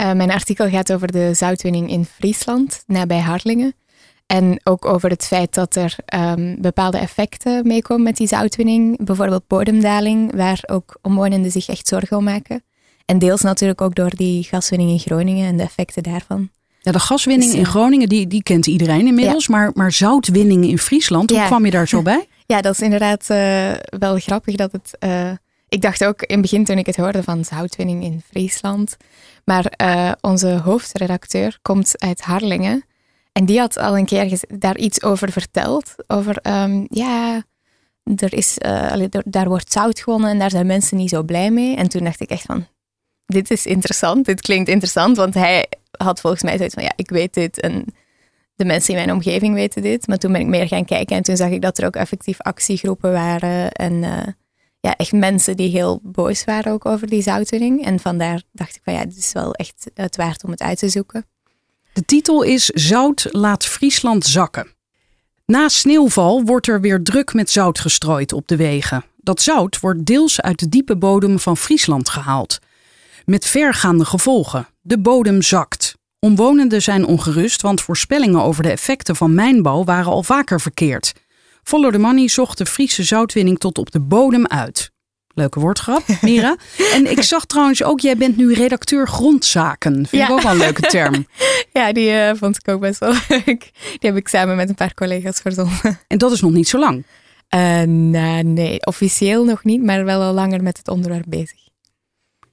Uh, mijn artikel gaat over de zoutwinning in Friesland, nabij Harlingen. En ook over het feit dat er um, bepaalde effecten meekomen met die zoutwinning. Bijvoorbeeld bodemdaling, waar ook omwonenden zich echt zorgen om maken. En deels natuurlijk ook door die gaswinning in Groningen en de effecten daarvan. Ja, de gaswinning Dus, in eh, Groningen, die, die kent iedereen inmiddels. Maar, maar zoutwinning in Friesland, hoe Ja. kwam je daar zo bij? Ja, dat is inderdaad eh, wel grappig dat het. eh, ik dacht ook in het begin toen ik het hoorde van zoutwinning in Friesland. Maar eh, onze hoofdredacteur komt uit Harlingen. En die had al een keer daar iets over verteld. Over, ehm, ja, er is, eh, daar wordt zout gewonnen en daar zijn mensen niet zo blij mee. En toen dacht ik echt van, dit is interessant, dit klinkt interessant. Want hij had volgens mij zoiets van, ja, ik weet dit en de mensen in mijn omgeving weten dit. Maar toen ben ik meer gaan kijken en toen zag ik dat er ook effectief actiegroepen waren. En eh, ja, echt mensen die heel boos waren ook over die zoutwinning. En vandaar dacht ik van ja, dit is wel echt het waard om het uit te zoeken. De titel is Zout laat Friesland zakken. Na sneeuwval wordt er weer druk met zout gestrooid op de wegen. Dat zout wordt deels uit de diepe bodem van Friesland gehaald. Met vergaande gevolgen. De bodem zakt. Omwonenden zijn ongerust, want voorspellingen over de effecten van mijnbouw waren al vaker verkeerd. Follow the Money zocht de Friese zoutwinning tot op de bodem uit. Leuke woordgrap, Mira. en ik zag trouwens ook, jij bent nu redacteur grondzaken. Vind ik ook wel een leuke term. Ja, die eh, vond ik ook best wel leuk. Die heb ik samen met een paar collega's verzonnen. En dat is nog niet zo lang. Eh, nou, nee, officieel nog niet, maar wel al langer met het onderwerp bezig.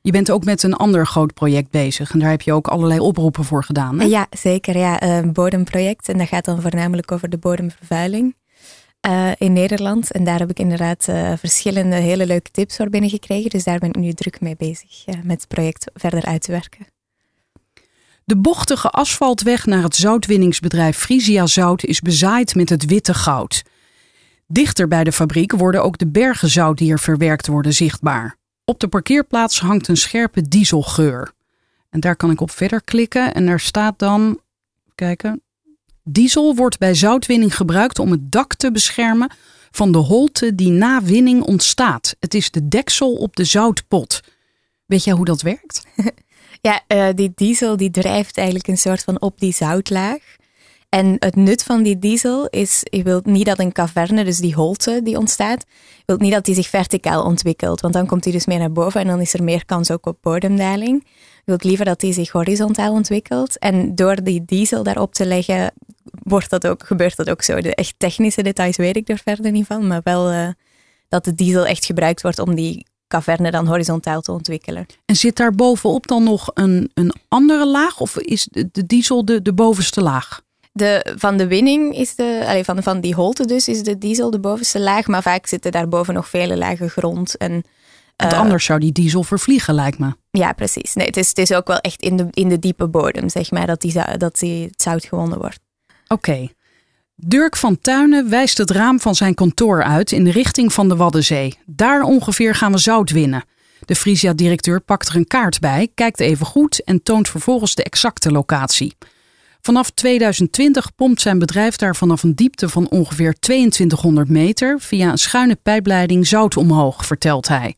Je bent ook met een ander groot project bezig. En daar heb je ook allerlei oproepen voor gedaan. Hè? Ja, zeker. Ja, een bodemproject. En dat gaat dan voornamelijk over de bodemvervuiling eh, in Nederland. En daar heb ik inderdaad eh, verschillende hele leuke tips voor binnengekregen. Dus daar ben ik nu druk mee bezig met het project verder uit te werken. De bochtige asfaltweg naar het zoutwinningsbedrijf Frisia Zout is bezaaid met het witte goud. Dichter bij de fabriek worden ook de bergen zout die er verwerkt worden zichtbaar. Op de parkeerplaats hangt een scherpe dieselgeur. En daar kan ik op verder klikken en daar staat dan, kijken, diesel wordt bij zoutwinning gebruikt om het dak te beschermen van de holte die na winning ontstaat. Het is de deksel op de zoutpot. Weet jij hoe dat werkt? Ja, eh, die diesel die drijft eigenlijk een soort van op die zoutlaag. En het nut van die diesel is, je wilt niet dat een caverne, dus die holte die ontstaat, wilt niet dat die zich verticaal ontwikkelt, want dan komt die dus meer naar boven en dan is er meer kans ook op bodemdaling. Je wilt liever dat die zich horizontaal ontwikkelt. En door die diesel daarop te leggen, wordt dat ook, gebeurt dat ook zo. De echt technische details weet ik er verder niet van, maar wel eh, dat de diesel echt gebruikt wordt om die caverne dan horizontaal te ontwikkelen. En zit daar bovenop dan nog een, een andere laag? Of is de, diesel de, de bovenste laag? De, van de winning is de, allee, van, van die holte dus, is de diesel de bovenste laag. Maar vaak zitten daarboven nog vele lagen grond. En, Want eh, anders zou die diesel vervliegen, lijkt me. Ja, precies. Nee, het, is, het is ook wel echt in de, in de diepe bodem, zeg maar, dat, die, dat die, het zout gewonnen wordt. Oké. Dirk van Tuinen wijst het raam van zijn kantoor uit in de richting van de Waddenzee. Daar ongeveer gaan we zout winnen. De Frisia-directeur pakt er een kaart bij, kijkt even goed en toont vervolgens de exacte locatie. Vanaf 2020 pompt zijn bedrijf daar vanaf een diepte van ongeveer 2200 meter via een schuine pijpleiding zout omhoog, vertelt hij.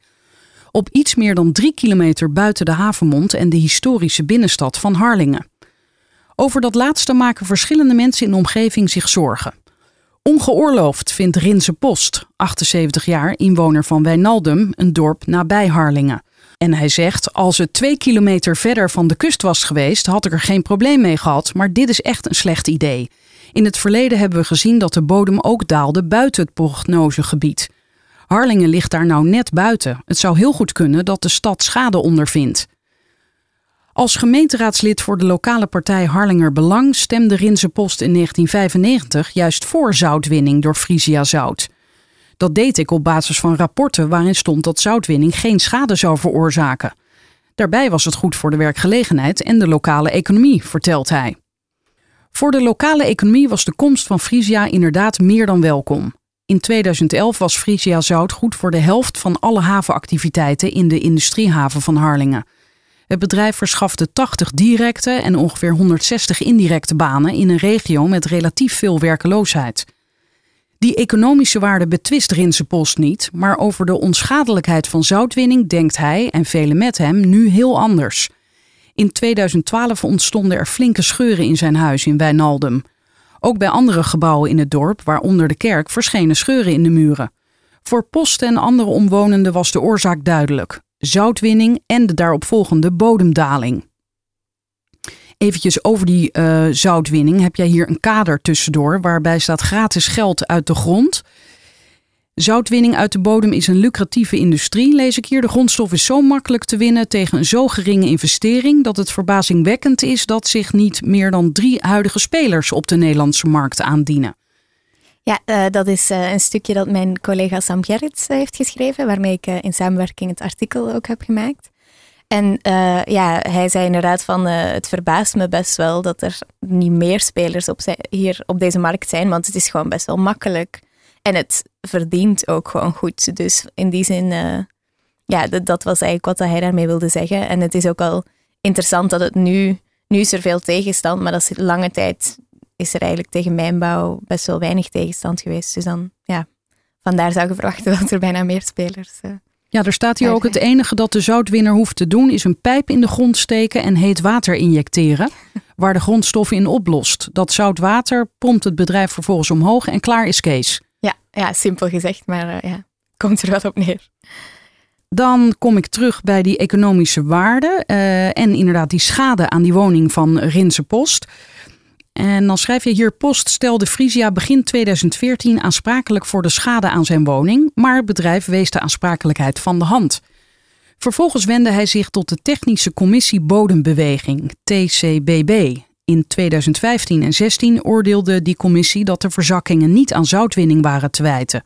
Op iets meer dan drie kilometer buiten de havenmond en de historische binnenstad van Harlingen. Over dat laatste maken verschillende mensen in de omgeving zich zorgen. Ongeoorloofd vindt Rinse Post, 78 jaar, inwoner van Wijnaldum, een dorp nabij Harlingen. En hij zegt: Als het twee kilometer verder van de kust was geweest, had ik er geen probleem mee gehad, maar dit is echt een slecht idee. In het verleden hebben we gezien dat de bodem ook daalde buiten het prognosegebied. Harlingen ligt daar nou net buiten. Het zou heel goed kunnen dat de stad schade ondervindt. Als gemeenteraadslid voor de lokale partij Harlinger Belang stemde Rinse Post in 1995 juist voor zoutwinning door Frisia Zout. Dat deed ik op basis van rapporten waarin stond dat zoutwinning geen schade zou veroorzaken. Daarbij was het goed voor de werkgelegenheid en de lokale economie, vertelt hij. Voor de lokale economie was de komst van Frisia inderdaad meer dan welkom. In 2011 was Frisia Zout goed voor de helft van alle havenactiviteiten in de industriehaven van Harlingen. Het bedrijf verschafte 80 directe en ongeveer 160 indirecte banen in een regio met relatief veel werkeloosheid. Die economische waarde betwist Rinse Post niet, maar over de onschadelijkheid van zoutwinning denkt hij en velen met hem nu heel anders. In 2012 ontstonden er flinke scheuren in zijn huis in Wijnaldum. Ook bij andere gebouwen in het dorp, waaronder de kerk, verschenen scheuren in de muren. Voor Post en andere omwonenden was de oorzaak duidelijk: zoutwinning en de daaropvolgende bodemdaling. Eventjes over die uh, zoutwinning heb jij hier een kader tussendoor waarbij staat gratis geld uit de grond. Zoutwinning uit de bodem is een lucratieve industrie, lees ik hier. De grondstof is zo makkelijk te winnen tegen een zo geringe investering dat het verbazingwekkend is dat zich niet meer dan drie huidige spelers op de Nederlandse markt aandienen. Ja, uh, dat is uh, een stukje dat mijn collega Sam Gerrits heeft geschreven, waarmee ik in samenwerking het artikel ook heb gemaakt. En ja, hij zei inderdaad van het verbaast me best wel dat er niet meer spelers op hier op deze markt zijn, want het is gewoon best wel makkelijk. En het verdient ook gewoon goed. Dus in die zin, uh, ja, dat, dat, was eigenlijk wat hij daarmee wilde zeggen. En het is ook al interessant dat het nu, nu is er veel tegenstand, maar dat is lange tijd is er eigenlijk tegen mijnbouw best wel weinig tegenstand geweest. Dus dan, ja, vandaar zou je verwachten dat er bijna meer spelers ja, er staat hier ook het enige dat de zoutwinner hoeft te doen is een pijp in de grond steken en heet water injecteren, waar de grondstoffen in oplost. Dat zout water pompt het bedrijf vervolgens omhoog en klaar is Kees. Ja, ja simpel gezegd, maar uh, ja, komt er wel op neer. Dan kom ik terug bij die economische waarde uh, en inderdaad die schade aan die woning van Rinse Post. En dan schrijf je hier: Post stelde Frisia begin 2014 aansprakelijk voor de schade aan zijn woning, maar het bedrijf wees de aansprakelijkheid van de hand. Vervolgens wendde hij zich tot de Technische Commissie Bodembeweging, TCBB. In 2015 en 16 oordeelde die commissie dat de verzakkingen niet aan zoutwinning waren te wijten.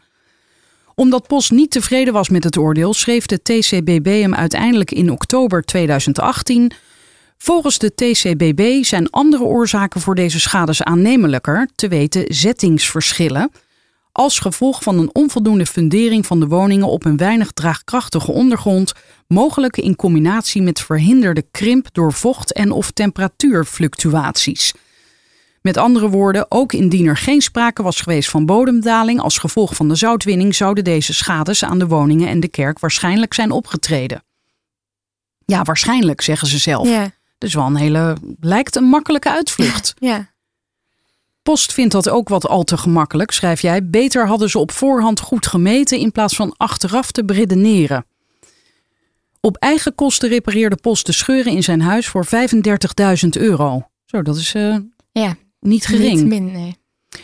Omdat Post niet tevreden was met het oordeel, schreef de TCBB hem uiteindelijk in oktober 2018 Volgens de TCBB zijn andere oorzaken voor deze schades aannemelijker, te weten zettingsverschillen, als gevolg van een onvoldoende fundering van de woningen op een weinig draagkrachtige ondergrond, mogelijk in combinatie met verhinderde krimp door vocht- en of temperatuurfluctuaties. Met andere woorden, ook indien er geen sprake was geweest van bodemdaling als gevolg van de zoutwinning, zouden deze schades aan de woningen en de kerk waarschijnlijk zijn opgetreden. Ja, waarschijnlijk, zeggen ze zelf. Ja. Dus wel een hele, lijkt een makkelijke uitvlucht. Ja. Post vindt dat ook wat al te gemakkelijk, schrijf jij. Beter hadden ze op voorhand goed gemeten in plaats van achteraf te beredeneren. Op eigen kosten repareerde Post de scheuren in zijn huis voor 35.000 euro. Zo, dat is uh, ja, niet gering. Niet min, nee.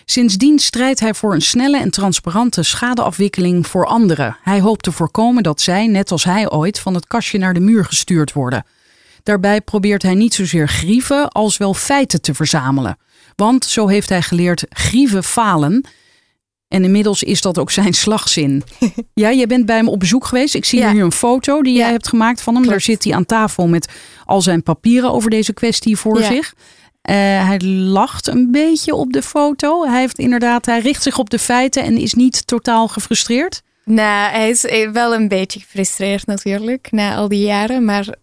Sindsdien strijdt hij voor een snelle en transparante schadeafwikkeling voor anderen. Hij hoopt te voorkomen dat zij, net als hij ooit, van het kastje naar de muur gestuurd worden. Daarbij probeert hij niet zozeer grieven als wel feiten te verzamelen. Want, zo heeft hij geleerd, grieven falen. En inmiddels is dat ook zijn slagzin. ja, jij bent bij hem op bezoek geweest. Ik zie Ja. hier een foto die jij Ja. hebt gemaakt van hem. Daar zit hij aan tafel met al zijn papieren over deze kwestie voor Ja. zich. Eh, hij lacht een beetje op de foto. Hij heeft inderdaad, hij richt zich op de feiten en is niet totaal gefrustreerd. Nou, hij is eh, wel een beetje gefrustreerd natuurlijk, na al die jaren. Maar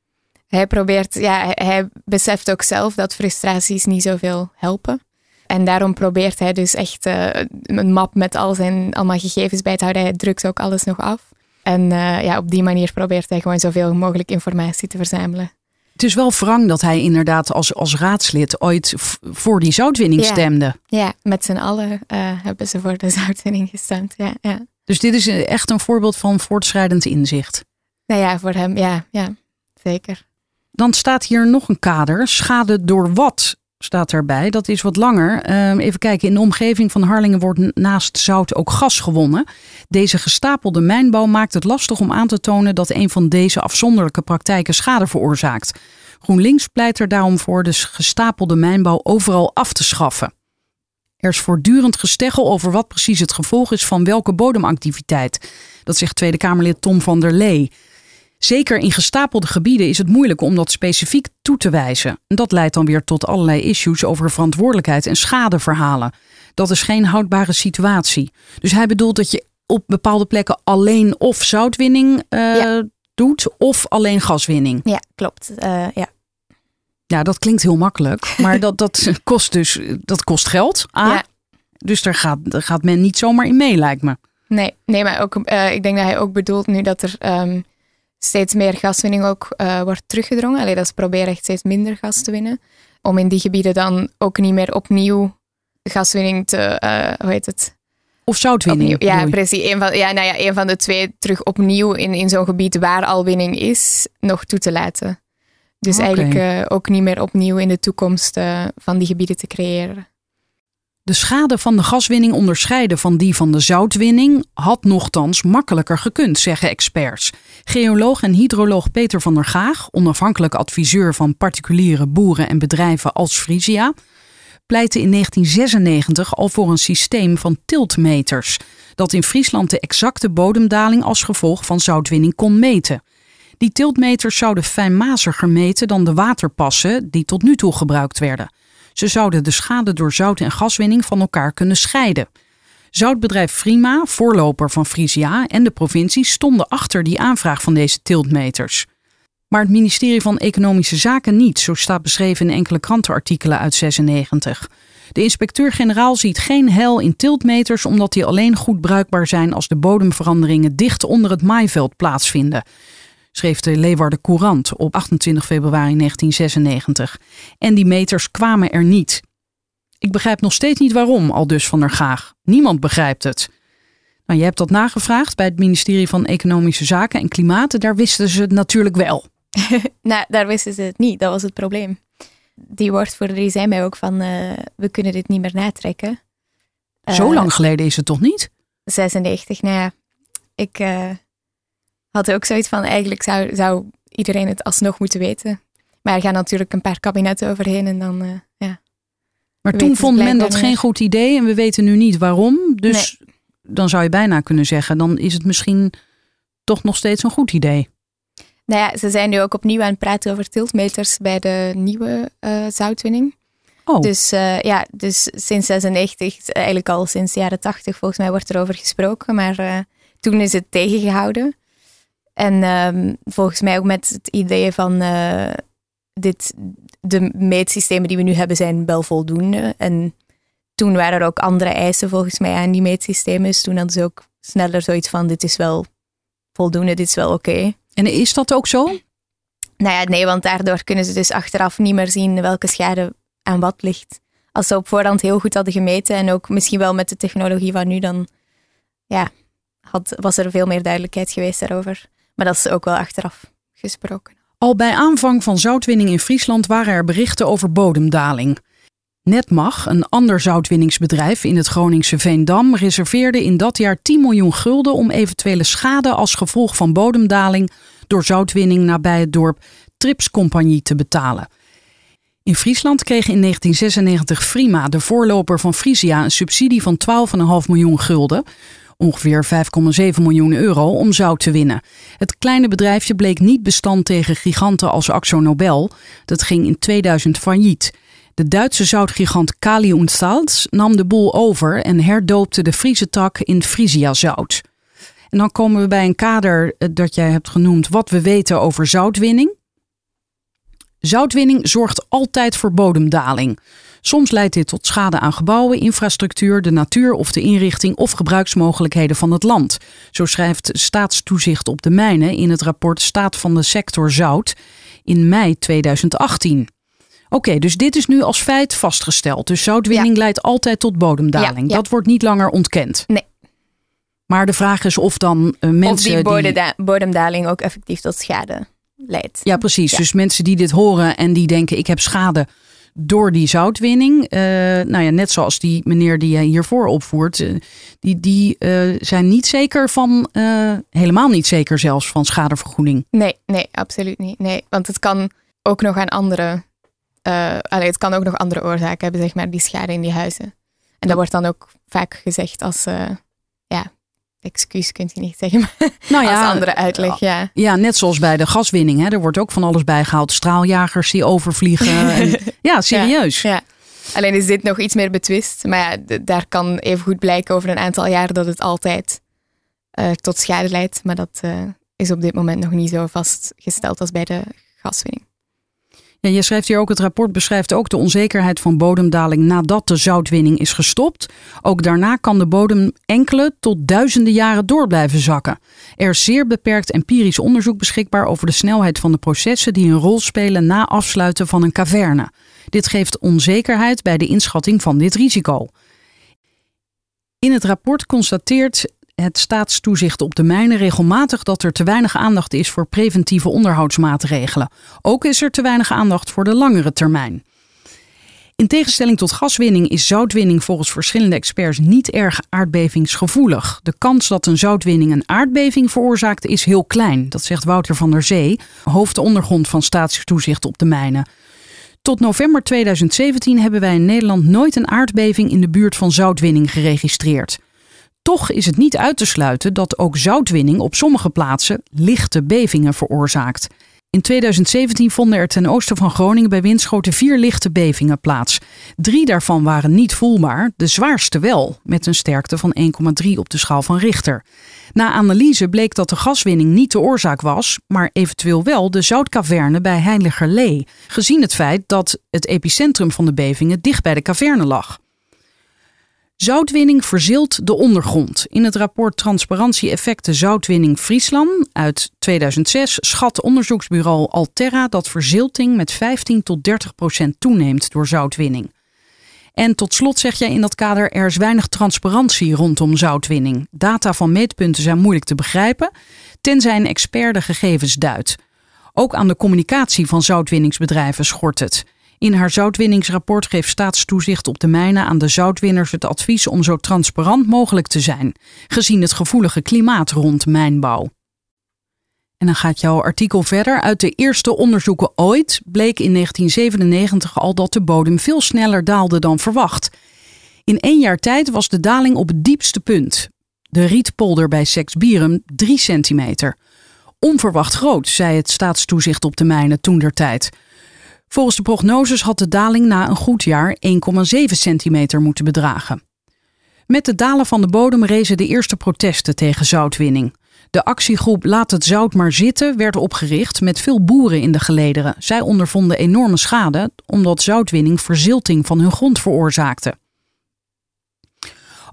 hij probeert, ja, hij, beseft ook zelf dat frustraties niet zoveel helpen. En daarom probeert hij dus echt eh, een map met al zijn allemaal gegevens bij te houden. Hij drukt ook alles nog af. En eh, ja, op die manier probeert hij gewoon zoveel mogelijk informatie te verzamelen. Het is wel wrang dat hij inderdaad als, als raadslid ooit voor die zoutwinning Ja. stemde. Ja, met z'n allen eh, hebben ze voor de zoutwinning gestemd. Ja, ja. Dus dit is echt een voorbeeld van voortschrijdend inzicht. Nou ja, voor hem, ja, ja, zeker. Dan staat hier nog een kader. Schade door wat staat erbij. Dat is wat langer. Ehm, even kijken. In de omgeving van Harlingen wordt naast zout ook gas gewonnen. Deze gestapelde mijnbouw maakt het lastig om aan te tonen dat een van deze afzonderlijke praktijken schade veroorzaakt. GroenLinks pleit er daarom voor de gestapelde mijnbouw overal af te schaffen. Er is voortdurend gesteggel over wat precies het gevolg is van welke bodemactiviteit. Dat zegt Tweede Kamerlid Tom van der Lee. Zeker in gestapelde gebieden is het moeilijk om dat specifiek toe te wijzen. En dat leidt dan weer tot allerlei issues over verantwoordelijkheid en schadeverhalen. Dat is geen houdbare situatie. Dus hij bedoelt dat je op bepaalde plekken alleen of zoutwinning uh, ja. doet of alleen gaswinning. Ja, klopt. Uh, ja. ja, dat klinkt heel makkelijk, maar dat, dat kost dus dat kost geld. A. Ja. Dus daar gaat, daar gaat men niet zomaar in mee, lijkt me. Nee, nee maar ook, uh, ik denk dat hij ook bedoelt nu dat er um, steeds meer gaswinning ook uh, wordt teruggedrongen. Alleen dat ze proberen echt steeds minder gas te winnen. Om in die gebieden dan ook niet meer opnieuw gaswinning te, uh, hoe heet het? Of zoutwinning. Ja, precies. Een van, ja, nou ja, een van de twee terug opnieuw in, in zo'n gebied waar al winning is, nog toe te laten. Dus okay. eigenlijk ook niet meer opnieuw in de toekomst van die gebieden te creëren. De schade van de gaswinning onderscheiden van die van de zoutwinning had nochtans makkelijker gekund, zeggen experts. Geoloog en hydroloog Peter van der Gaag, onafhankelijk adviseur van particuliere boeren en bedrijven als Frisia, pleitte in 1996 al voor een systeem van tiltmeters, dat in Friesland de exacte bodemdaling als gevolg van zoutwinning kon meten. Die tiltmeters zouden fijnmaziger meten dan de waterpassen die tot nu toe gebruikt werden. Ze zouden de schade door zout- en gaswinning van elkaar kunnen scheiden. Zoutbedrijf Frima, voorloper van Frisia en de provincie stonden achter die aanvraag van deze tiltmeters. Maar het ministerie van Economische Zaken niet, zo staat beschreven in enkele krantenartikelen uit 96. De inspecteur-generaal ziet geen hel in tiltmeters omdat die alleen goed bruikbaar zijn als de bodemveranderingen dicht onder het maaiveld plaatsvinden schreef de Leeuwarden Courant op 28 februari 1996. En die meters kwamen er niet. Ik begrijp nog steeds niet waarom, al dus van der Gaag. Niemand begrijpt het. Nou, je hebt dat nagevraagd bij het ministerie van Economische Zaken en Klimaat. Daar wisten ze het natuurlijk wel. nou, daar wisten ze het niet. Dat was het probleem. Die woordvoerder die zei mij ook van, uh, we kunnen dit niet meer natrekken. Zo uh, lang geleden is het toch niet? 96, nou ja. Ik, uh, had ook zoiets van, eigenlijk zou, zou iedereen het alsnog moeten weten. Maar er gaan natuurlijk een paar kabinetten overheen en dan, uh, ja. Maar toen vond men dat geen goed idee en we weten nu niet waarom. Dus nee. dan zou je bijna kunnen zeggen, dan is het misschien toch nog steeds een goed idee. Nou ja, ze zijn nu ook opnieuw aan het praten over tiltmeters bij de nieuwe uh, zoutwinning. Oh. Dus uh, ja, dus sinds 96, eigenlijk al sinds de jaren 80 volgens mij wordt er over gesproken. Maar uh, toen is het tegengehouden. En um, volgens mij ook met het idee van uh, dit, de meetsystemen die we nu hebben zijn wel voldoende. En toen waren er ook andere eisen volgens mij aan die meetsystemen. Dus toen hadden ze ook sneller zoiets van dit is wel voldoende, dit is wel oké. Okay. En is dat ook zo? Nou ja, nee, want daardoor kunnen ze dus achteraf niet meer zien welke schade aan wat ligt. Als ze op voorhand heel goed hadden gemeten en ook misschien wel met de technologie van nu, dan ja, had, was er veel meer duidelijkheid geweest daarover. Maar dat is ook wel achteraf gesproken. Al bij aanvang van zoutwinning in Friesland waren er berichten over bodemdaling. Netmag, een ander zoutwinningsbedrijf in het Groningse Veendam, reserveerde in dat jaar 10 miljoen gulden om eventuele schade als gevolg van bodemdaling door zoutwinning nabij het dorp Trips Compagnie te betalen. In Friesland kreeg in 1996 Frima, de voorloper van Frisia, een subsidie van 12,5 miljoen gulden ongeveer 5,7 miljoen euro, om zout te winnen. Het kleine bedrijfje bleek niet bestand tegen giganten als Axo Nobel. Dat ging in 2000 failliet. De Duitse zoutgigant Kali und nam de boel over en herdoopte de Friese tak in Frisia zout. En dan komen we bij een kader eh, dat jij hebt genoemd wat we weten over zoutwinning. Zoutwinning zorgt altijd voor bodemdaling. Soms leidt dit tot schade aan gebouwen, infrastructuur, de natuur of de inrichting of gebruiksmogelijkheden van het land. Zo schrijft Staatstoezicht op de mijnen in het rapport Staat van de sector zout in mei 2018. Oké, okay, dus dit is nu als feit vastgesteld. Dus zoutwinning ja. leidt altijd tot bodemdaling. Ja, ja. Dat wordt niet langer ontkend. Nee. Maar de vraag is of dan uh, mensen. Of die, bodemda die bodemdaling ook effectief tot schade leidt. Ja, precies. Dus mensen die dit horen en die denken: ik heb schade door die zoutwinning. Uh, nou ja, net zoals die meneer die jij hiervoor opvoert. Uh, die die uh, zijn niet zeker van, helemaal niet zeker zelfs van schadevergoeding. Nee, nee, absoluut niet. Nee, want het kan ook nog aan andere, allee, het kan ook nog andere oorzaken hebben, zeg maar, die schade in die huizen. En dat wordt dan ook vaak gezegd als, ja, excuus kunt je niet zeggen, maar Nou als andere uitleg, ja. Ja, net zoals bij de gaswinning. Hè. Er wordt ook van alles bijgehaald. Straaljagers die overvliegen. en, ja, serieus. Ja. Alleen is dit nog iets meer betwist. Maar ja, daar kan even goed blijken over een aantal jaar dat het altijd eh, tot schade leidt. Maar dat eh, is op dit moment nog niet zo vastgesteld als bij de gaswinning. Je schrijft hier ook, het rapport beschrijft ook de onzekerheid van bodemdaling nadat de zoutwinning is gestopt. Ook daarna kan de bodem enkele tot duizenden jaren door blijven zakken. Er is zeer beperkt empirisch onderzoek beschikbaar over de snelheid van de processen die een rol spelen na afsluiten van een caverne. Dit geeft onzekerheid bij de inschatting van dit risico. In het rapport constateert het staatstoezicht op de mijnen regelmatig dat er te weinig aandacht is voor preventieve onderhoudsmaatregelen. Ook is er te weinig aandacht voor de langere termijn. In tegenstelling tot gaswinning is zoutwinning volgens verschillende experts niet erg aardbevingsgevoelig. De kans dat een zoutwinning een aardbeving veroorzaakt is heel klein, dat zegt Wouter van der Zee, hoofdondergrond van staatstoezicht op de mijnen. Tot november 2017 hebben wij in Nederland nooit een aardbeving in de buurt van zoutwinning geregistreerd. Toch is het niet uit te sluiten dat ook zoutwinning op sommige plaatsen lichte bevingen veroorzaakt. In 2017 vonden er ten oosten van Groningen bij Winschoten vier lichte bevingen plaats. Drie daarvan waren niet voelbaar, de zwaarste wel, met een sterkte van 1,3 op de schaal van Richter. Na analyse bleek dat de gaswinning niet de oorzaak was, maar eventueel wel de zoutkaverne bij Heiligerlee, gezien het feit dat het epicentrum van de bevingen dicht bij de kaverne lag. Zoutwinning verzilt de ondergrond. In het rapport Transparantie Effecten Zoutwinning Friesland uit 2006 schat onderzoeksbureau Alterra dat verzilting met 15 tot 30 procent toeneemt door zoutwinning. En tot slot zeg jij in dat kader er is weinig transparantie rondom zoutwinning. Data van meetpunten zijn moeilijk te begrijpen, tenzij een expert de gegevens duidt. Ook aan de communicatie van zoutwinningsbedrijven schort het. In haar zoutwinningsrapport geeft staatstoezicht op de mijnen aan de zoutwinners het advies om zo transparant mogelijk te zijn, gezien het gevoelige klimaat rond mijnbouw. En dan gaat jouw artikel verder. Uit de eerste onderzoeken ooit bleek in 1997 al dat de bodem veel sneller daalde dan verwacht. In één jaar tijd was de daling op het diepste punt. De rietpolder bij Seksbierum 3 centimeter. Onverwacht groot, zei het staatstoezicht op de mijnen toen der tijd. Volgens de prognoses had de daling na een goed jaar 1,7 centimeter moeten bedragen. Met het dalen van de bodem rezen de eerste protesten tegen zoutwinning. De actiegroep Laat het zout maar zitten werd opgericht met veel boeren in de gelederen. Zij ondervonden enorme schade omdat zoutwinning verzilting van hun grond veroorzaakte.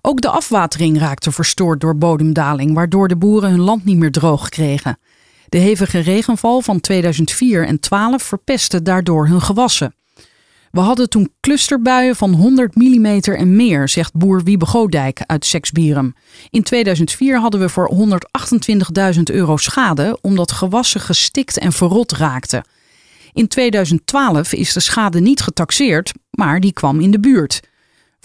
Ook de afwatering raakte verstoord door bodemdaling, waardoor de boeren hun land niet meer droog kregen. De hevige regenval van 2004 en 12 verpestte daardoor hun gewassen. We hadden toen clusterbuien van 100 mm en meer, zegt boer Wiebe Godijk uit Seksbierum. In 2004 hadden we voor 128.000 euro schade omdat gewassen gestikt en verrot raakten. In 2012 is de schade niet getaxeerd, maar die kwam in de buurt.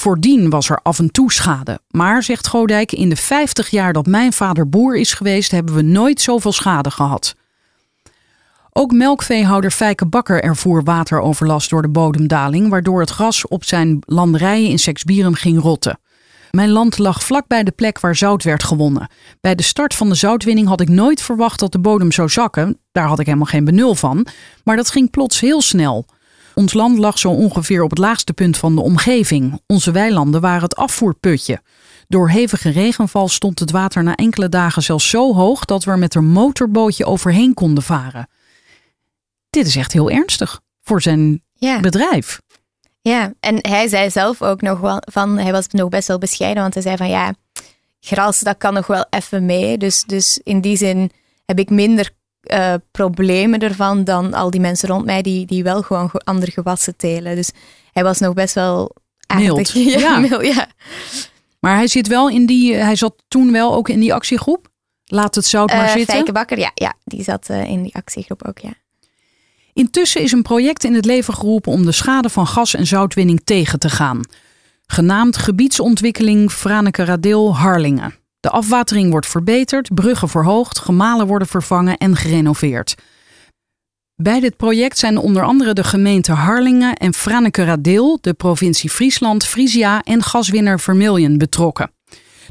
Voordien was er af en toe schade. Maar, zegt Godijk, in de 50 jaar dat mijn vader boer is geweest, hebben we nooit zoveel schade gehad. Ook melkveehouder Fijke Bakker ervoer wateroverlast door de bodemdaling, waardoor het gras op zijn landerijen in Seksbierum ging rotten. Mijn land lag vlak bij de plek waar zout werd gewonnen. Bij de start van de zoutwinning had ik nooit verwacht dat de bodem zou zakken. Daar had ik helemaal geen benul van. Maar dat ging plots heel snel. Ons land lag zo ongeveer op het laagste punt van de omgeving. Onze weilanden waren het afvoerputje. Door hevige regenval stond het water na enkele dagen zelfs zo hoog dat we er met een motorbootje overheen konden varen. Dit is echt heel ernstig voor zijn Ja. bedrijf. Ja, en hij zei zelf ook nog wel van, hij was nog best wel bescheiden, want hij zei van ja, gras dat kan nog wel even mee. Dus, dus in die zin heb ik minder eh, problemen ervan dan al die mensen rond mij die, die wel gewoon ge- andere gewassen telen. Dus hij was nog best wel aardig. Mild, Ja, ja. mild, ja. Maar hij zit wel in die, hij zat toen wel ook in die actiegroep. Laat het zout maar Eh, zitten. Fijke Bakker, ja, ja, die zat eh, in die actiegroep ook, ja. Intussen is een project in het leven geroepen om de schade van gas- en zoutwinning tegen te gaan. Genaamd Gebiedsontwikkeling Franeker-Radeel Harlingen. De afwatering wordt verbeterd, bruggen verhoogd, gemalen worden vervangen en gerenoveerd. Bij dit project zijn onder andere de gemeente Harlingen en Franeker-Radeel, de provincie Friesland, Frisia en gaswinner Vermilion betrokken.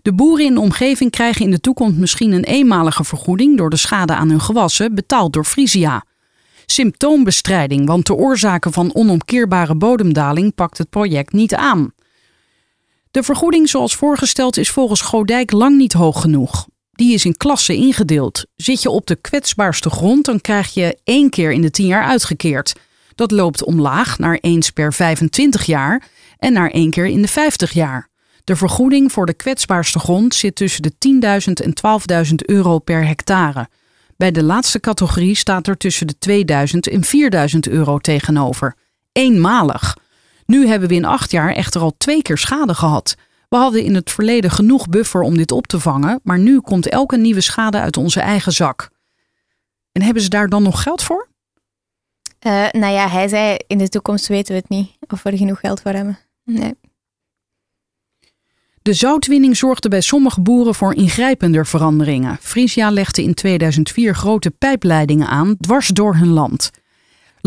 De boeren in de omgeving krijgen in de toekomst misschien een eenmalige vergoeding door de schade aan hun gewassen, betaald door Frisia. Symptoombestrijding, want de oorzaken van onomkeerbare bodemdaling pakt het project niet aan. De vergoeding zoals voorgesteld is volgens Godijk lang niet hoog genoeg. Die is in klassen ingedeeld. Zit je op de kwetsbaarste grond, dan krijg je één keer in de 10 jaar uitgekeerd. Dat loopt omlaag naar eens per 25 jaar en naar één keer in de 50 jaar. De vergoeding voor de kwetsbaarste grond zit tussen de 10.000 en 12.000 euro per hectare. Bij de laatste categorie staat er tussen de 2000 en 4000 euro tegenover. Eenmalig. Nu hebben we in acht jaar echter al twee keer schade gehad. We hadden in het verleden genoeg buffer om dit op te vangen, maar nu komt elke nieuwe schade uit onze eigen zak. En hebben ze daar dan nog geld voor? Uh, nou ja, hij zei in de toekomst weten we het niet of we er genoeg geld voor hebben. Nee. De zoutwinning zorgde bij sommige boeren voor ingrijpender veranderingen. Frisia legde in 2004 grote pijpleidingen aan dwars door hun land.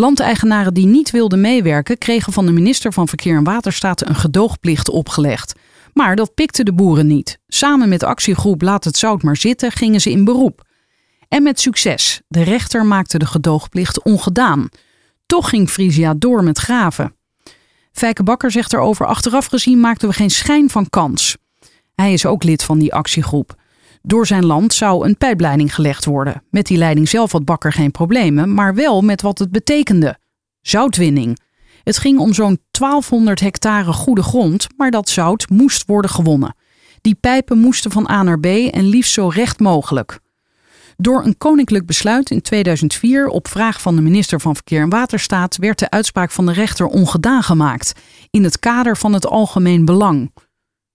Landeigenaren die niet wilden meewerken kregen van de minister van Verkeer en Waterstaat een gedoogplicht opgelegd. Maar dat pikte de boeren niet. Samen met actiegroep Laat het zout maar zitten gingen ze in beroep. En met succes. De rechter maakte de gedoogplicht ongedaan. Toch ging Frisia door met graven. Fijke Bakker zegt erover: achteraf gezien maakten we geen schijn van kans. Hij is ook lid van die actiegroep. Door zijn land zou een pijpleiding gelegd worden. Met die leiding zelf had Bakker geen problemen, maar wel met wat het betekende: zoutwinning. Het ging om zo'n 1200 hectare goede grond, maar dat zout moest worden gewonnen. Die pijpen moesten van A naar B en liefst zo recht mogelijk. Door een koninklijk besluit in 2004 op vraag van de minister van Verkeer en Waterstaat werd de uitspraak van de rechter ongedaan gemaakt in het kader van het algemeen belang.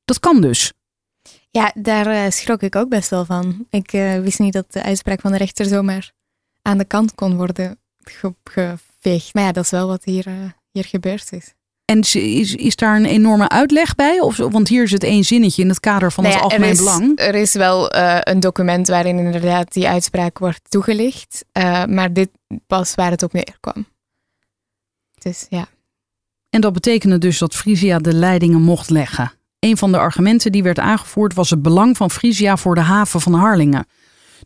Dat kan dus. Ja, daar uh, schrok ik ook best wel van. Ik uh, wist niet dat de uitspraak van de rechter zomaar aan de kant kon worden geveegd. Maar ja, dat is wel wat hier, uh, hier gebeurd is. En is, is daar een enorme uitleg bij? Of, want hier is het één zinnetje in het kader van nou het algemeen er is, belang. Er is wel uh, een document waarin inderdaad die uitspraak wordt toegelicht. Uh, maar dit was waar het op neerkwam. Dus ja. En dat betekende dus dat Frisia de leidingen mocht leggen. Een van de argumenten die werd aangevoerd was het belang van Frisia voor de haven van Harlingen.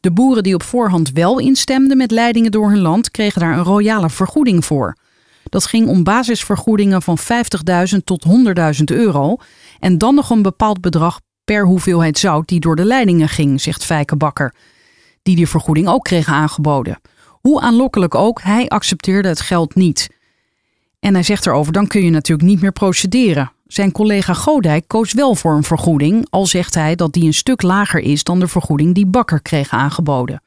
De boeren die op voorhand wel instemden met leidingen door hun land kregen daar een royale vergoeding voor. Dat ging om basisvergoedingen van 50.000 tot 100.000 euro. En dan nog een bepaald bedrag per hoeveelheid zout die door de leidingen ging, zegt Fijke Bakker. Die die vergoeding ook kreeg aangeboden. Hoe aanlokkelijk ook, hij accepteerde het geld niet. En hij zegt erover, dan kun je natuurlijk niet meer procederen. Zijn collega Godijk koos wel voor een vergoeding, al zegt hij dat die een stuk lager is dan de vergoeding die Bakker kreeg aangeboden.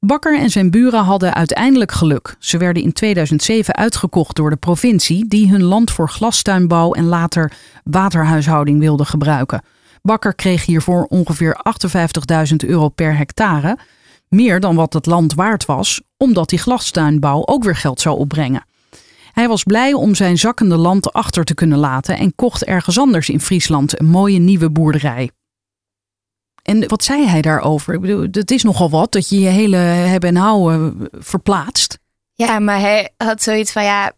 Bakker en zijn buren hadden uiteindelijk geluk. Ze werden in 2007 uitgekocht door de provincie, die hun land voor glastuinbouw en later waterhuishouding wilde gebruiken. Bakker kreeg hiervoor ongeveer 58.000 euro per hectare, meer dan wat het land waard was, omdat die glastuinbouw ook weer geld zou opbrengen. Hij was blij om zijn zakkende land achter te kunnen laten en kocht ergens anders in Friesland een mooie nieuwe boerderij. En wat zei hij daarover? Ik bedoel, het is nogal wat dat je je hele hebben en houden verplaatst. Ja, maar hij had zoiets van ja,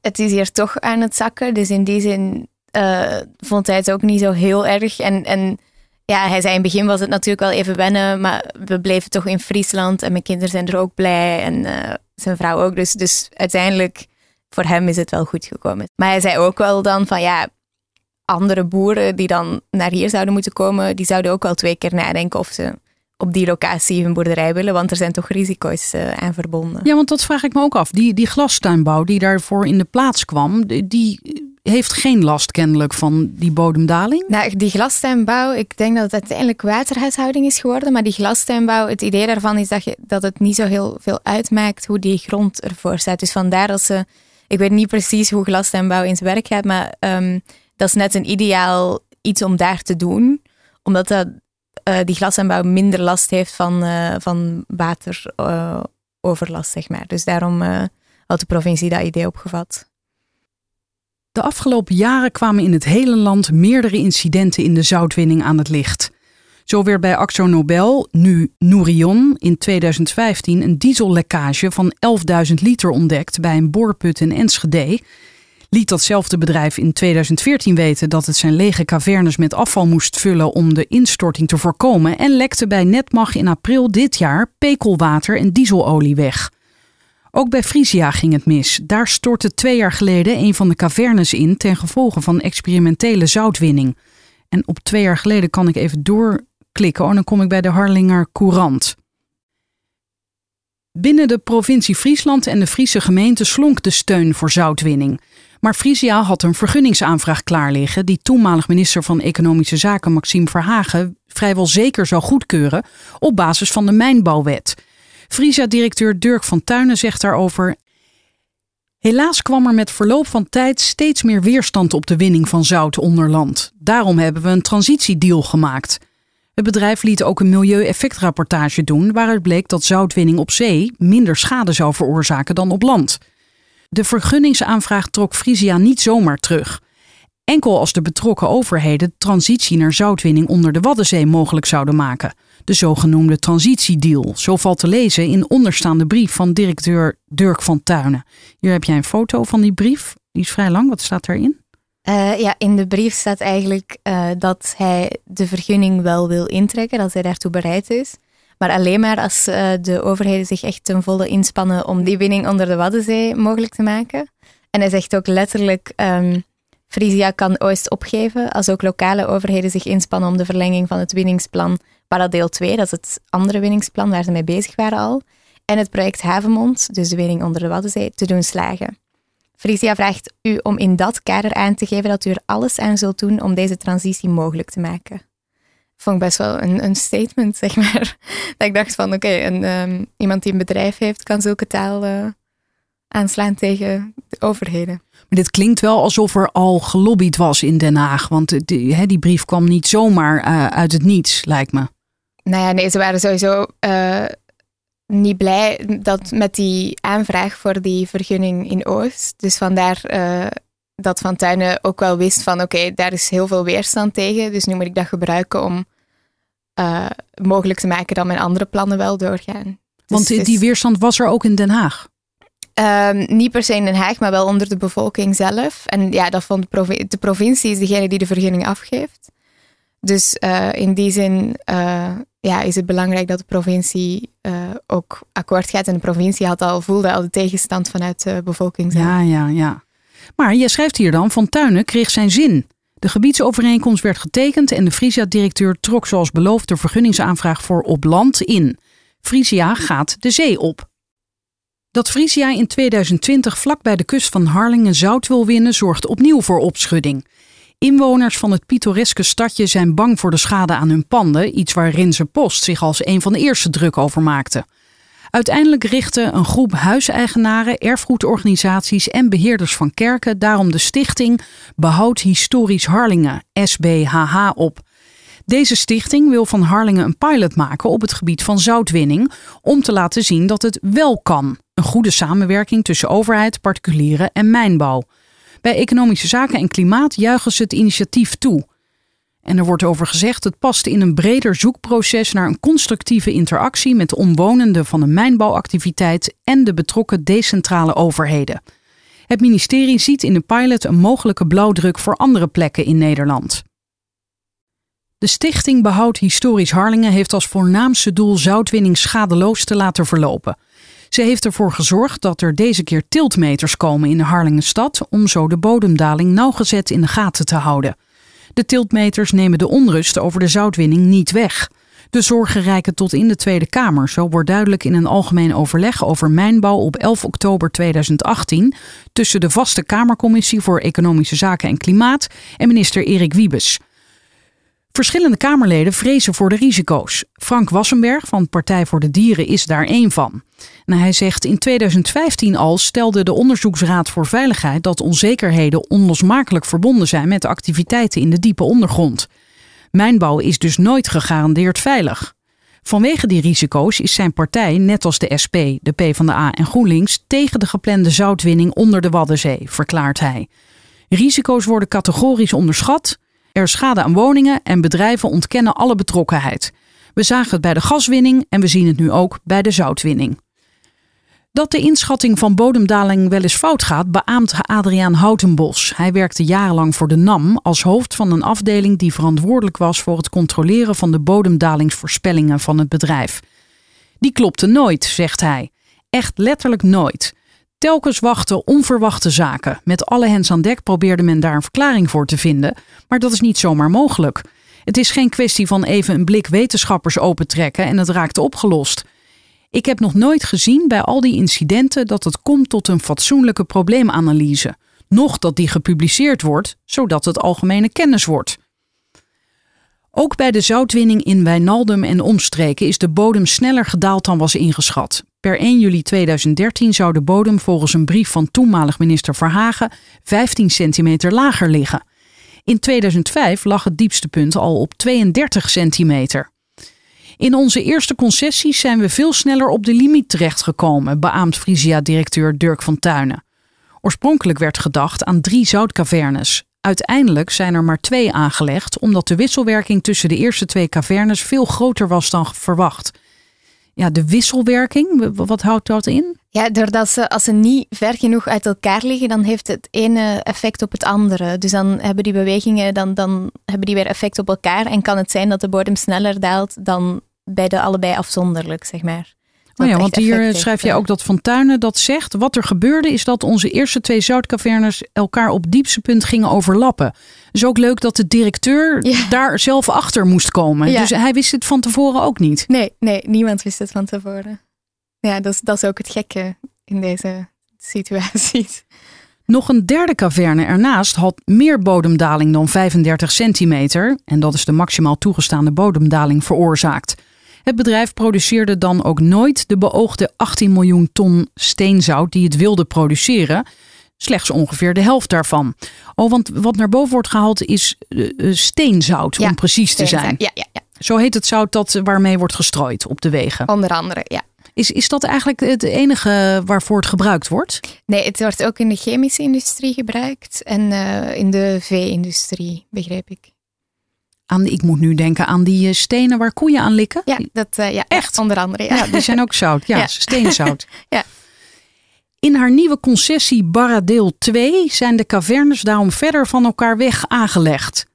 het is hier toch aan het zakken. Dus in die zin uh, vond hij het ook niet zo heel erg. En, en ja, hij zei in het begin was het natuurlijk wel even wennen, maar we bleven toch in Friesland en mijn kinderen zijn er ook blij en uh, zijn vrouw ook. Dus, dus uiteindelijk voor hem is het wel goed gekomen. Maar hij zei ook wel dan van ja, andere boeren die dan naar hier zouden moeten komen, die zouden ook wel twee keer nadenken of ze op die locatie hun boerderij willen, want er zijn toch risico's uh, aan verbonden. Ja, want dat vraag ik me ook af. Die, die glastuinbouw die daarvoor in de plaats kwam, die heeft geen last kennelijk van die bodemdaling? Nou, die glastuinbouw, ik denk dat het uiteindelijk waterhuishouding is geworden, maar die glastuinbouw, het idee daarvan is dat, je, dat het niet zo heel veel uitmaakt hoe die grond ervoor staat. Dus vandaar dat ze, ik weet niet precies hoe glastuinbouw in zijn werk gaat, maar um, dat is net een ideaal iets om daar te doen, omdat dat, uh, die glasaanbouw minder last heeft van, uh, van wateroverlast, uh, zeg maar. Dus daarom had de provincie dat idee opgevat. De afgelopen jaren kwamen in het hele land meerdere incidenten in de zoutwinning aan het licht. Zo werd bij Axo Nobel, nu Nourion, in 2015 een diesellekkage van 11.000 liter ontdekt bij een boorput in Enschede liet datzelfde bedrijf in 2014 weten dat het zijn lege cavernes met afval moest vullen om de instorting te voorkomen en lekte bij Netmag in april dit jaar pekelwater en dieselolie weg. Ook bij Frisia ging het mis. Daar stortte twee jaar geleden een van de cavernes in ten gevolge van experimentele zoutwinning. En op twee jaar geleden kan ik even doorklikken en dan kom ik bij de Harlinger Courant. Binnen de provincie Friesland en de Friese gemeente slonk de steun voor zoutwinning. Maar Frisia had een vergunningsaanvraag klaar liggen die toenmalig minister van Economische Zaken Maxime Verhagen vrijwel zeker zou goedkeuren op basis van de mijnbouwwet. Frisia-directeur Dirk van Tuinen zegt daarover: Helaas kwam er met verloop van tijd steeds meer weerstand op de winning van zout onder land. Daarom hebben we een transitiedeal gemaakt. Het bedrijf liet ook een milieueffectrapportage doen waaruit bleek dat zoutwinning op zee minder schade zou veroorzaken dan op land. De vergunningsaanvraag trok Frisia niet zomaar terug. Enkel als de betrokken overheden transitie naar zoutwinning onder de Waddenzee mogelijk zouden maken. De zogenoemde transitiedeal. Zo valt te lezen in onderstaande brief van directeur Dirk van Tuinen. Hier heb jij een foto van die brief. Die is vrij lang. Wat staat erin? Uh, ja, in de brief staat eigenlijk uh, dat hij de vergunning wel wil intrekken, dat hij daartoe bereid is. Maar alleen maar als uh, de overheden zich echt ten volle inspannen om die winning onder de Waddenzee mogelijk te maken. En hij zegt ook letterlijk, um, Frisia kan Oost opgeven als ook lokale overheden zich inspannen om de verlenging van het winningsplan Paradeel 2, dat is het andere winningsplan waar ze mee bezig waren al, en het project Havenmond, dus de winning onder de Waddenzee, te doen slagen. Frisia vraagt u om in dat kader aan te geven dat u er alles aan zult doen om deze transitie mogelijk te maken. Vond ik best wel een, een statement, zeg maar. Dat ik dacht van, oké, okay, um, iemand die een bedrijf heeft, kan zulke taal uh, aanslaan tegen de overheden. Maar dit klinkt wel alsof er al gelobbyd was in Den Haag. Want die, die brief kwam niet zomaar uh, uit het niets, lijkt me. Nou ja, nee, ze waren sowieso uh, niet blij dat met die aanvraag voor die vergunning in Oost. Dus vandaar uh, dat Van Tuinen ook wel wist van oké, daar is heel veel weerstand tegen. Dus nu moet ik dat gebruiken om uh, mogelijk te maken dat mijn andere plannen wel doorgaan. Dus Want die, die weerstand was er ook in Den Haag? Um, niet per se in Den Haag, maar wel onder de bevolking zelf. En ja, dat vond de provincie is degene die de vergunning afgeeft. Dus uh, in die zin uh, ja, is het belangrijk dat de provincie uh, ook akkoord gaat. En de provincie had al, voelde al de tegenstand vanuit de bevolking. Ja, ja, ja. Maar je schrijft hier dan, Van Tuinen kreeg zijn zin. De gebiedsovereenkomst werd getekend en de Frisia-directeur trok zoals beloofd de vergunningsaanvraag voor op land in. Frisia gaat de zee op. Dat Frisia in 2020 vlak bij de kust van Harlingen zout wil winnen, zorgt opnieuw voor opschudding. Inwoners van het pittoreske stadje zijn bang voor de schade aan hun panden, iets waar Rinse Post zich als een van de eerste druk over maakte. Uiteindelijk richtte een groep huiseigenaren, erfgoedorganisaties en beheerders van kerken daarom de stichting Behoud Historisch Harlingen, SBHH, op. Deze stichting wil van Harlingen een pilot maken op het gebied van zoutwinning om te laten zien dat het wel kan. Een goede samenwerking tussen overheid, particulieren en mijnbouw. Bij Economische Zaken en Klimaat juichen ze het initiatief toe. En er wordt over gezegd het past in een breder zoekproces naar een constructieve interactie met de omwonenden van de mijnbouwactiviteit en de betrokken decentrale overheden. Het ministerie ziet in de pilot een mogelijke blauwdruk voor andere plekken in Nederland. De Stichting Behoud Historisch Harlingen heeft als voornaamste doel zoutwinning schadeloos te laten verlopen. Ze heeft ervoor gezorgd dat er deze keer tiltmeters komen in de Harlingenstad om zo de bodemdaling nauwgezet in de gaten te houden. De tiltmeters nemen de onrust over de zoutwinning niet weg. De zorgen reiken tot in de Tweede Kamer. Zo wordt duidelijk in een algemeen overleg over mijnbouw op 11 oktober 2018 tussen de vaste Kamercommissie voor Economische Zaken en Klimaat en minister Erik Wiebes. Verschillende Kamerleden vrezen voor de risico's. Frank Wassenberg van Partij voor de Dieren is daar één van. Hij zegt in 2015 al stelde de Onderzoeksraad voor Veiligheid dat onzekerheden onlosmakelijk verbonden zijn met activiteiten in de diepe ondergrond. Mijnbouw is dus nooit gegarandeerd veilig. Vanwege die risico's is zijn partij, net als de SP, de PvdA en GroenLinks, tegen de geplande zoutwinning onder de Waddenzee, verklaart hij. Risico's worden categorisch onderschat. Er schade aan woningen en bedrijven ontkennen alle betrokkenheid. We zagen het bij de gaswinning en we zien het nu ook bij de zoutwinning. Dat de inschatting van bodemdaling wel eens fout gaat, beaamt Adriaan Houtenbos. Hij werkte jarenlang voor de NAM als hoofd van een afdeling die verantwoordelijk was voor het controleren van de bodemdalingsvoorspellingen van het bedrijf. Die klopte nooit, zegt hij. Echt letterlijk nooit. Telkens wachten onverwachte zaken. Met alle hens aan dek probeerde men daar een verklaring voor te vinden, maar dat is niet zomaar mogelijk. Het is geen kwestie van even een blik wetenschappers opentrekken en het raakt opgelost. Ik heb nog nooit gezien bij al die incidenten dat het komt tot een fatsoenlijke probleemanalyse. Nog dat die gepubliceerd wordt, zodat het algemene kennis wordt. Ook bij de zoutwinning in Wijnaldum en omstreken is de bodem sneller gedaald dan was ingeschat. Per 1 juli 2013 zou de bodem volgens een brief van toenmalig minister Verhagen 15 centimeter lager liggen. In 2005 lag het diepste punt al op 32 centimeter. In onze eerste concessies zijn we veel sneller op de limiet terechtgekomen, beaamt Frisia-directeur Dirk van Tuinen. Oorspronkelijk werd gedacht aan drie zoutcavernes. Uiteindelijk zijn er maar twee aangelegd, omdat de wisselwerking tussen de eerste twee cavernes veel groter was dan verwacht. Ja, de wisselwerking, wat houdt dat in? Ja, doordat ze, als ze niet ver genoeg uit elkaar liggen, dan heeft het ene effect op het andere. Dus dan hebben die bewegingen, dan, dan hebben die weer effect op elkaar. En kan het zijn dat de bodem sneller daalt dan bij de allebei afzonderlijk, zeg maar. Oh ja, want hier schrijf je ook dat Fontuinen dat zegt. Wat er gebeurde is dat onze eerste twee zoutcavernes elkaar op diepste punt gingen overlappen. Dus ook leuk dat de directeur daar zelf achter moest komen. Dus hij wist het van tevoren ook niet. Nee, nee, niemand wist het van tevoren. Ja, dat is, dat is ook het gekke in deze situaties. Nog een derde caverne ernaast had meer bodemdaling dan 35 centimeter. En dat is de maximaal toegestaande bodemdaling veroorzaakt. Het bedrijf produceerde dan ook nooit de beoogde 18 miljoen ton steenzout die het wilde produceren. Slechts ongeveer de helft daarvan. Oh, want wat naar boven wordt gehaald is uh, steenzout, om precies te zijn. Ja, ja, ja. Zo heet het zout dat waarmee wordt gestrooid op de wegen. Onder andere, ja. Is, is dat eigenlijk het enige waarvoor het gebruikt wordt? Nee, het wordt ook in de chemische industrie gebruikt en uh, in de vee-industrie, begrijp ik. Aan, ik moet nu denken aan die stenen waar koeien aan likken. Ja, dat, uh, ja echt. Onder andere. Ja. ja. die zijn ook zout. Ja, ja. steenzout. ja. In haar nieuwe concessie Barradeel 2 zijn de cavernes daarom verder van elkaar weg aangelegd.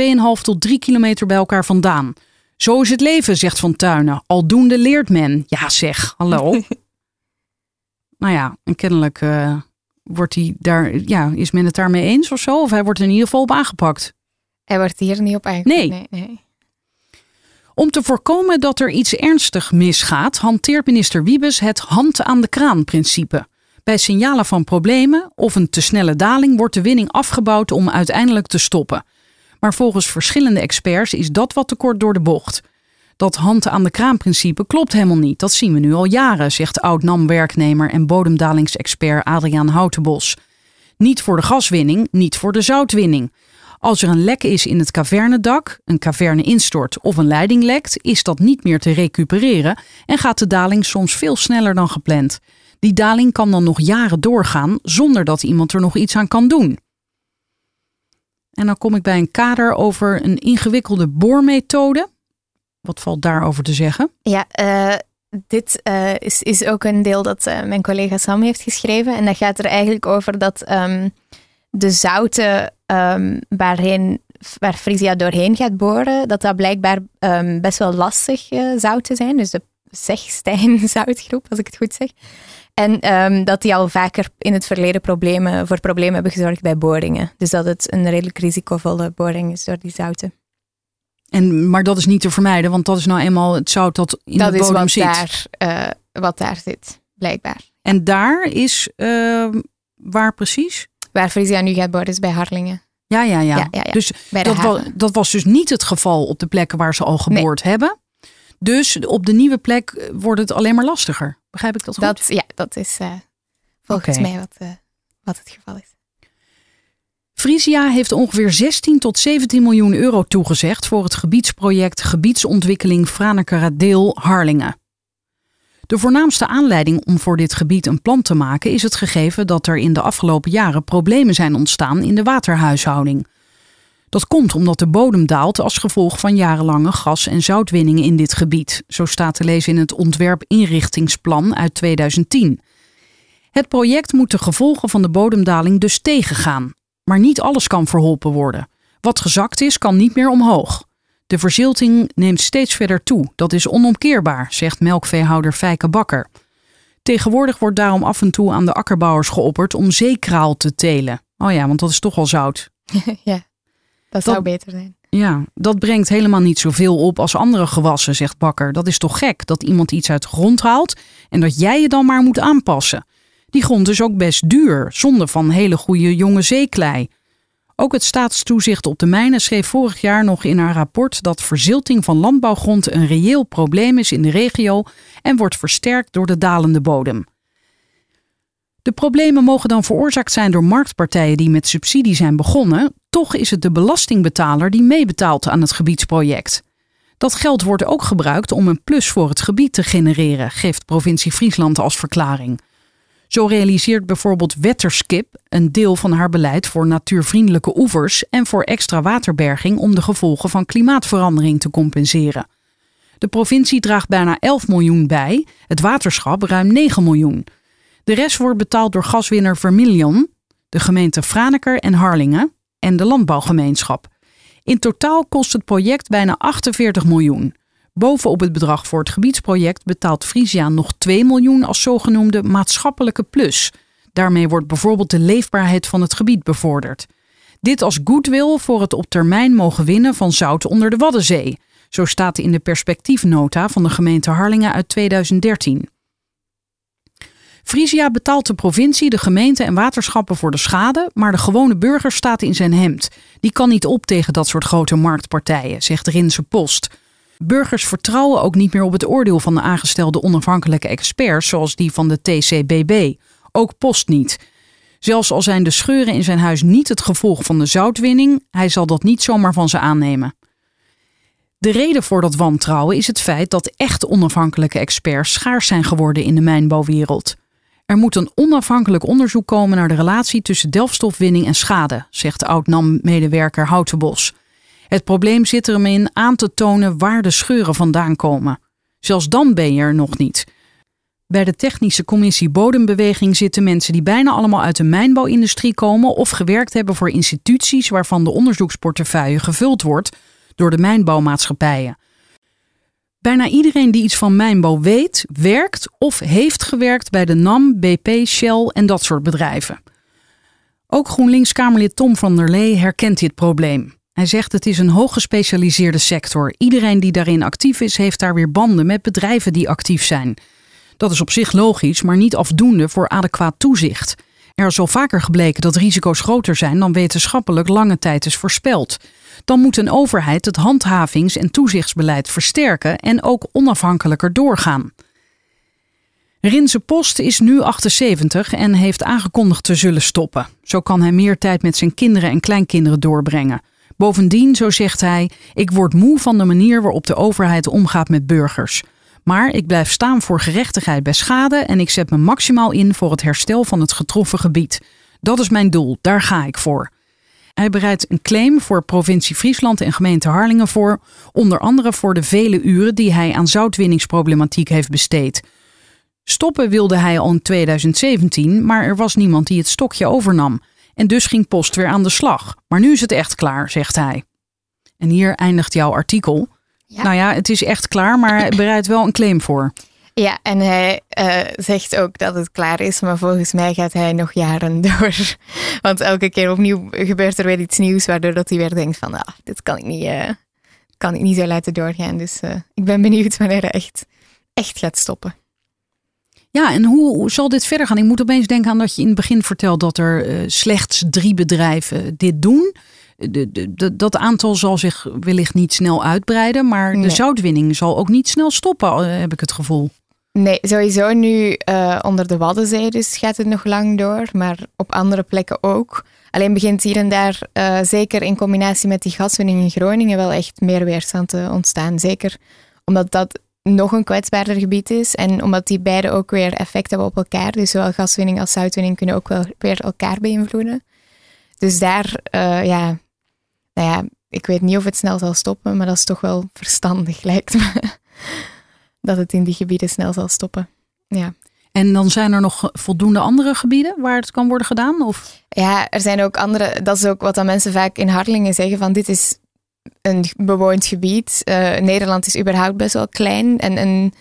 2,5 tot 3 kilometer bij elkaar vandaan. Zo is het leven, zegt Van Tuinen. Aldoende leert men. Ja, zeg, hallo. nou ja, en kennelijk uh, wordt hij daar, ja, is men het daarmee eens of zo? Of hij wordt er in ieder geval op aangepakt. Hij wordt hier niet op aangepakt. Nee. nee, nee. Om te voorkomen dat er iets ernstig misgaat, hanteert minister Wiebes het hand aan de kraan principe. Bij signalen van problemen of een te snelle daling wordt de winning afgebouwd om uiteindelijk te stoppen. Maar volgens verschillende experts is dat wat te kort door de bocht. Dat hand aan de kraan principe klopt helemaal niet. Dat zien we nu al jaren, zegt oud-NAM-werknemer en bodemdalingsexpert Adriaan Houtenbos. Niet voor de gaswinning, niet voor de zoutwinning. Als er een lek is in het cavernedak, een caverne instort of een leiding lekt, is dat niet meer te recupereren en gaat de daling soms veel sneller dan gepland. Die daling kan dan nog jaren doorgaan zonder dat iemand er nog iets aan kan doen. En dan kom ik bij een kader over een ingewikkelde boormethode. Wat valt daarover te zeggen? Ja, uh, dit uh, is, is ook een deel dat uh, mijn collega Sam heeft geschreven. En dat gaat er eigenlijk over dat um, de zouten um, waarheen, waar Frisia doorheen gaat boren, dat dat blijkbaar um, best wel lastig zouten zijn. Dus de Zegstijn-zoutgroep, als ik het goed zeg. En um, dat die al vaker in het verleden problemen, voor problemen hebben gezorgd bij boringen. Dus dat het een redelijk risicovolle boring is door die zouten. En, maar dat is niet te vermijden, want dat is nou eenmaal het zout dat in dat de bodem is wat zit. Daar, uh, wat daar zit, blijkbaar. En daar is, uh, waar precies? Waar Frisia nu gaat boren is bij Harlingen. Ja, ja, ja. ja, ja, ja. Dus dat, wa dat, was dus niet het geval op de plekken waar ze al geboord nee. hebben. Dus op de nieuwe plek wordt het alleen maar lastiger. Begrijp ik dat goed? Dat, ja, dat is uh, volgens okay. mij wat, uh, wat het geval is. Frisia heeft ongeveer 16 tot 17 miljoen euro toegezegd voor het gebiedsproject Gebiedsontwikkeling Franekeradeel Harlingen. De voornaamste aanleiding om voor dit gebied een plan te maken is het gegeven dat er in de afgelopen jaren problemen zijn ontstaan in de waterhuishouding. Dat komt omdat de bodem daalt als gevolg van jarenlange gas- en zoutwinningen in dit gebied. Zo staat te lezen in het ontwerp inrichtingsplan uit 2010. Het project moet de gevolgen van de bodemdaling dus tegengaan. Maar niet alles kan verholpen worden. Wat gezakt is, kan niet meer omhoog. De verzilting neemt steeds verder toe. Dat is onomkeerbaar, zegt melkveehouder Fijke Bakker. Tegenwoordig wordt daarom af en toe aan de akkerbouwers geopperd om zeekraal te telen. Oh ja, want dat is toch al zout. ja, dat zou beter zijn. Ja, dat brengt helemaal niet zoveel op als andere gewassen, zegt Bakker. Dat is toch gek dat iemand iets uit de grond haalt en dat jij je dan maar moet aanpassen. Die grond is ook best duur, zonder van hele goede jonge zeeklei. Ook het staatstoezicht op de mijnen schreef vorig jaar nog in haar rapport dat verzilting van landbouwgrond een reëel probleem is in de regio en wordt versterkt door de dalende bodem. De problemen mogen dan veroorzaakt zijn door marktpartijen die met subsidie zijn begonnen, toch is het de belastingbetaler die meebetaalt aan het gebiedsproject. Dat geld wordt ook gebruikt om een plus voor het gebied te genereren, geeft provincie Friesland als verklaring. Zo realiseert bijvoorbeeld Wetterskip een deel van haar beleid voor natuurvriendelijke oevers en voor extra waterberging om de gevolgen van klimaatverandering te compenseren. De provincie draagt bijna 11 miljoen bij, het waterschap ruim 9 miljoen. De rest wordt betaald door gaswinner Vermilion, de gemeente Franeker en Harlingen en de landbouwgemeenschap. In totaal kost het project bijna 48 miljoen. Bovenop het bedrag voor het gebiedsproject betaalt Frisia nog 2 miljoen als zogenoemde maatschappelijke plus. Daarmee wordt bijvoorbeeld de leefbaarheid van het gebied bevorderd. Dit als goodwill voor het op termijn mogen winnen van zout onder de Waddenzee. Zo staat in de perspectiefnota van de gemeente Harlingen uit 2013. Frisia betaalt de provincie, de gemeente en waterschappen voor de schade, maar de gewone burger staat in zijn hemd. Die kan niet op tegen dat soort grote marktpartijen, zegt Rinse Post. Burgers vertrouwen ook niet meer op het oordeel van de aangestelde onafhankelijke experts, zoals die van de TCBB. Ook Post niet. Zelfs al zijn de scheuren in zijn huis niet het gevolg van de zoutwinning, hij zal dat niet zomaar van ze aannemen. De reden voor dat wantrouwen is het feit dat echt onafhankelijke experts schaars zijn geworden in de mijnbouwwereld. Er moet een onafhankelijk onderzoek komen naar de relatie tussen delfstofwinning en schade, zegt oud-NAM-medewerker Houtenbos. Het probleem zit er in aan te tonen waar de scheuren vandaan komen. Zelfs dan ben je er nog niet. Bij de Technische Commissie Bodembeweging zitten mensen die bijna allemaal uit de mijnbouwindustrie komen of gewerkt hebben voor instituties waarvan de onderzoeksportefeuille gevuld wordt door de mijnbouwmaatschappijen. Bijna iedereen die iets van mijnbouw weet, werkt of heeft gewerkt bij de NAM, BP, Shell en dat soort bedrijven. Ook GroenLinks-Kamerlid Tom van der Lee herkent dit probleem. Hij zegt het is een hooggespecialiseerde sector. Iedereen die daarin actief is, heeft daar weer banden met bedrijven die actief zijn. Dat is op zich logisch, maar niet afdoende voor adequaat toezicht. Er is al vaker gebleken dat risico's groter zijn dan wetenschappelijk lange tijd is voorspeld. Dan moet een overheid het handhavings- en toezichtsbeleid versterken en ook onafhankelijker doorgaan. Rinse Post is nu 78 en heeft aangekondigd te zullen stoppen. Zo kan hij meer tijd met zijn kinderen en kleinkinderen doorbrengen. Bovendien, zo zegt hij, ik word moe van de manier waarop de overheid omgaat met burgers. Maar ik blijf staan voor gerechtigheid bij schade en ik zet me maximaal in voor het herstel van het getroffen gebied. Dat is mijn doel, daar ga ik voor. Hij bereidt een claim voor provincie Friesland en gemeente Harlingen voor, onder andere voor de vele uren die hij aan zoutwinningsproblematiek heeft besteed. Stoppen wilde hij al in 2017, maar er was niemand die het stokje overnam. En dus ging Post weer aan de slag. Maar nu is het echt klaar, zegt hij. En hier eindigt jouw artikel. Nou ja, het is echt klaar, maar hij bereidt wel een claim voor. Ja, en hij uh, zegt ook dat het klaar is, maar volgens mij gaat hij nog jaren door. Want elke keer opnieuw gebeurt er weer iets nieuws, waardoor dat hij weer denkt van, ah, dit kan ik niet, uh, kan ik niet zo laten doorgaan. Dus uh, ik ben benieuwd wanneer hij echt, echt gaat stoppen. Ja, en hoe, zal dit verder gaan? Ik moet opeens denken aan dat je in het begin vertelt dat er slechts drie bedrijven dit doen. De, de, de, dat aantal zal zich wellicht niet snel uitbreiden, maar nee. de zoutwinning zal ook niet snel stoppen, heb ik het gevoel. Nee, sowieso nu uh, onder de Waddenzee dus gaat het nog lang door, maar op andere plekken ook. Alleen begint hier en daar, uh, zeker in combinatie met die gaswinning in Groningen, wel echt meer weerstand te ontstaan. Zeker omdat dat nog een kwetsbaarder gebied is en omdat die beide ook weer effect hebben op elkaar. Dus zowel gaswinning als zoutwinning kunnen ook wel weer elkaar beïnvloeden. Dus daar, uh, ja, nou ja, ik weet niet of het snel zal stoppen, maar dat is toch wel verstandig, lijkt me dat het in die gebieden snel zal stoppen. Ja. En dan zijn er nog voldoende andere gebieden waar het kan worden gedaan? Of? Ja, er zijn ook andere. Dat is ook wat dan mensen vaak in Harlingen zeggen: van dit is een bewoond gebied. Uh, Nederland is überhaupt best wel klein en, en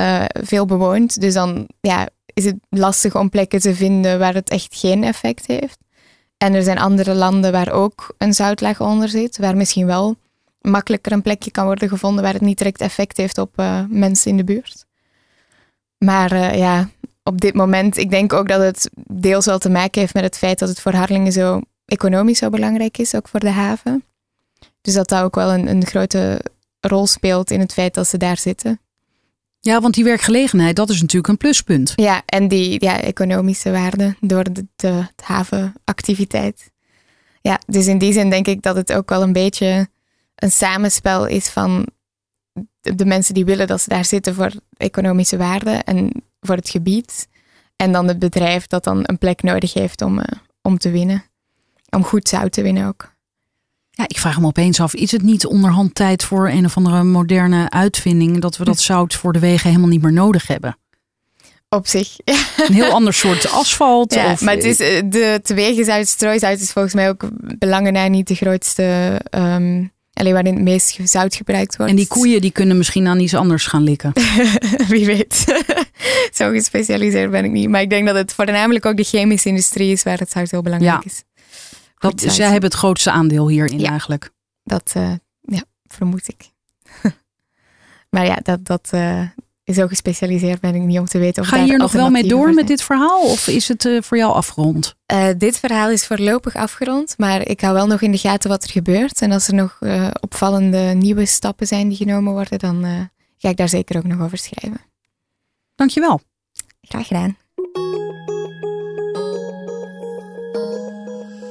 uh, veel bewoond. Dus dan ja, is het lastig om plekken te vinden waar het echt geen effect heeft. En er zijn andere landen waar ook een zoutlaag onder zit, waar misschien wel makkelijker een plekje kan worden gevonden waar het niet direct effect heeft op uh, mensen in de buurt. Maar ja, op dit moment, ik denk ook dat het deels wel te maken heeft met het feit dat het voor Harlingen zo economisch zo belangrijk is, ook voor de haven. Dus dat dat ook wel een, een grote rol speelt in het feit dat ze daar zitten. Ja, want die werkgelegenheid, dat is natuurlijk een pluspunt. Ja, en die ja, economische waarde door de, de, de havenactiviteit. Ja, dus in die zin denk ik dat het ook wel een beetje een samenspel is van de mensen die willen dat ze daar zitten voor economische waarde en voor het gebied. En dan het bedrijf dat dan een plek nodig heeft om, uh, om te winnen. Om goed zout te winnen ook. Ja, ik vraag me opeens af, is het niet onderhand tijd voor een of andere moderne uitvinding dat we dat zout voor de wegen helemaal niet meer nodig hebben? Op zich. Een heel ander soort asfalt. Ja, of, maar het is, eh, de wegenzout, strooizout is volgens mij ook belangen niet de grootste um, Alleen waarin het meest zout gebruikt wordt. En die koeien die kunnen misschien aan iets anders gaan likken. Wie weet. Zo gespecialiseerd ben ik niet. Maar ik denk dat het voornamelijk ook de chemische industrie is waar het zout heel belangrijk is. Dat, zij hebben het grootste aandeel hierin ja, eigenlijk. Dat uh, ja, vermoed ik. maar ja, dat, dat uh, zo gespecialiseerd ben ik niet om te weten of Ga je hier nog wel mee door met dit verhaal of is het uh, voor jou afgerond? Dit verhaal is voorlopig afgerond, maar ik hou wel nog in de gaten wat er gebeurt. En als er nog opvallende nieuwe stappen zijn die genomen worden, dan ga ik daar zeker ook nog over schrijven. Dankjewel. Graag gedaan.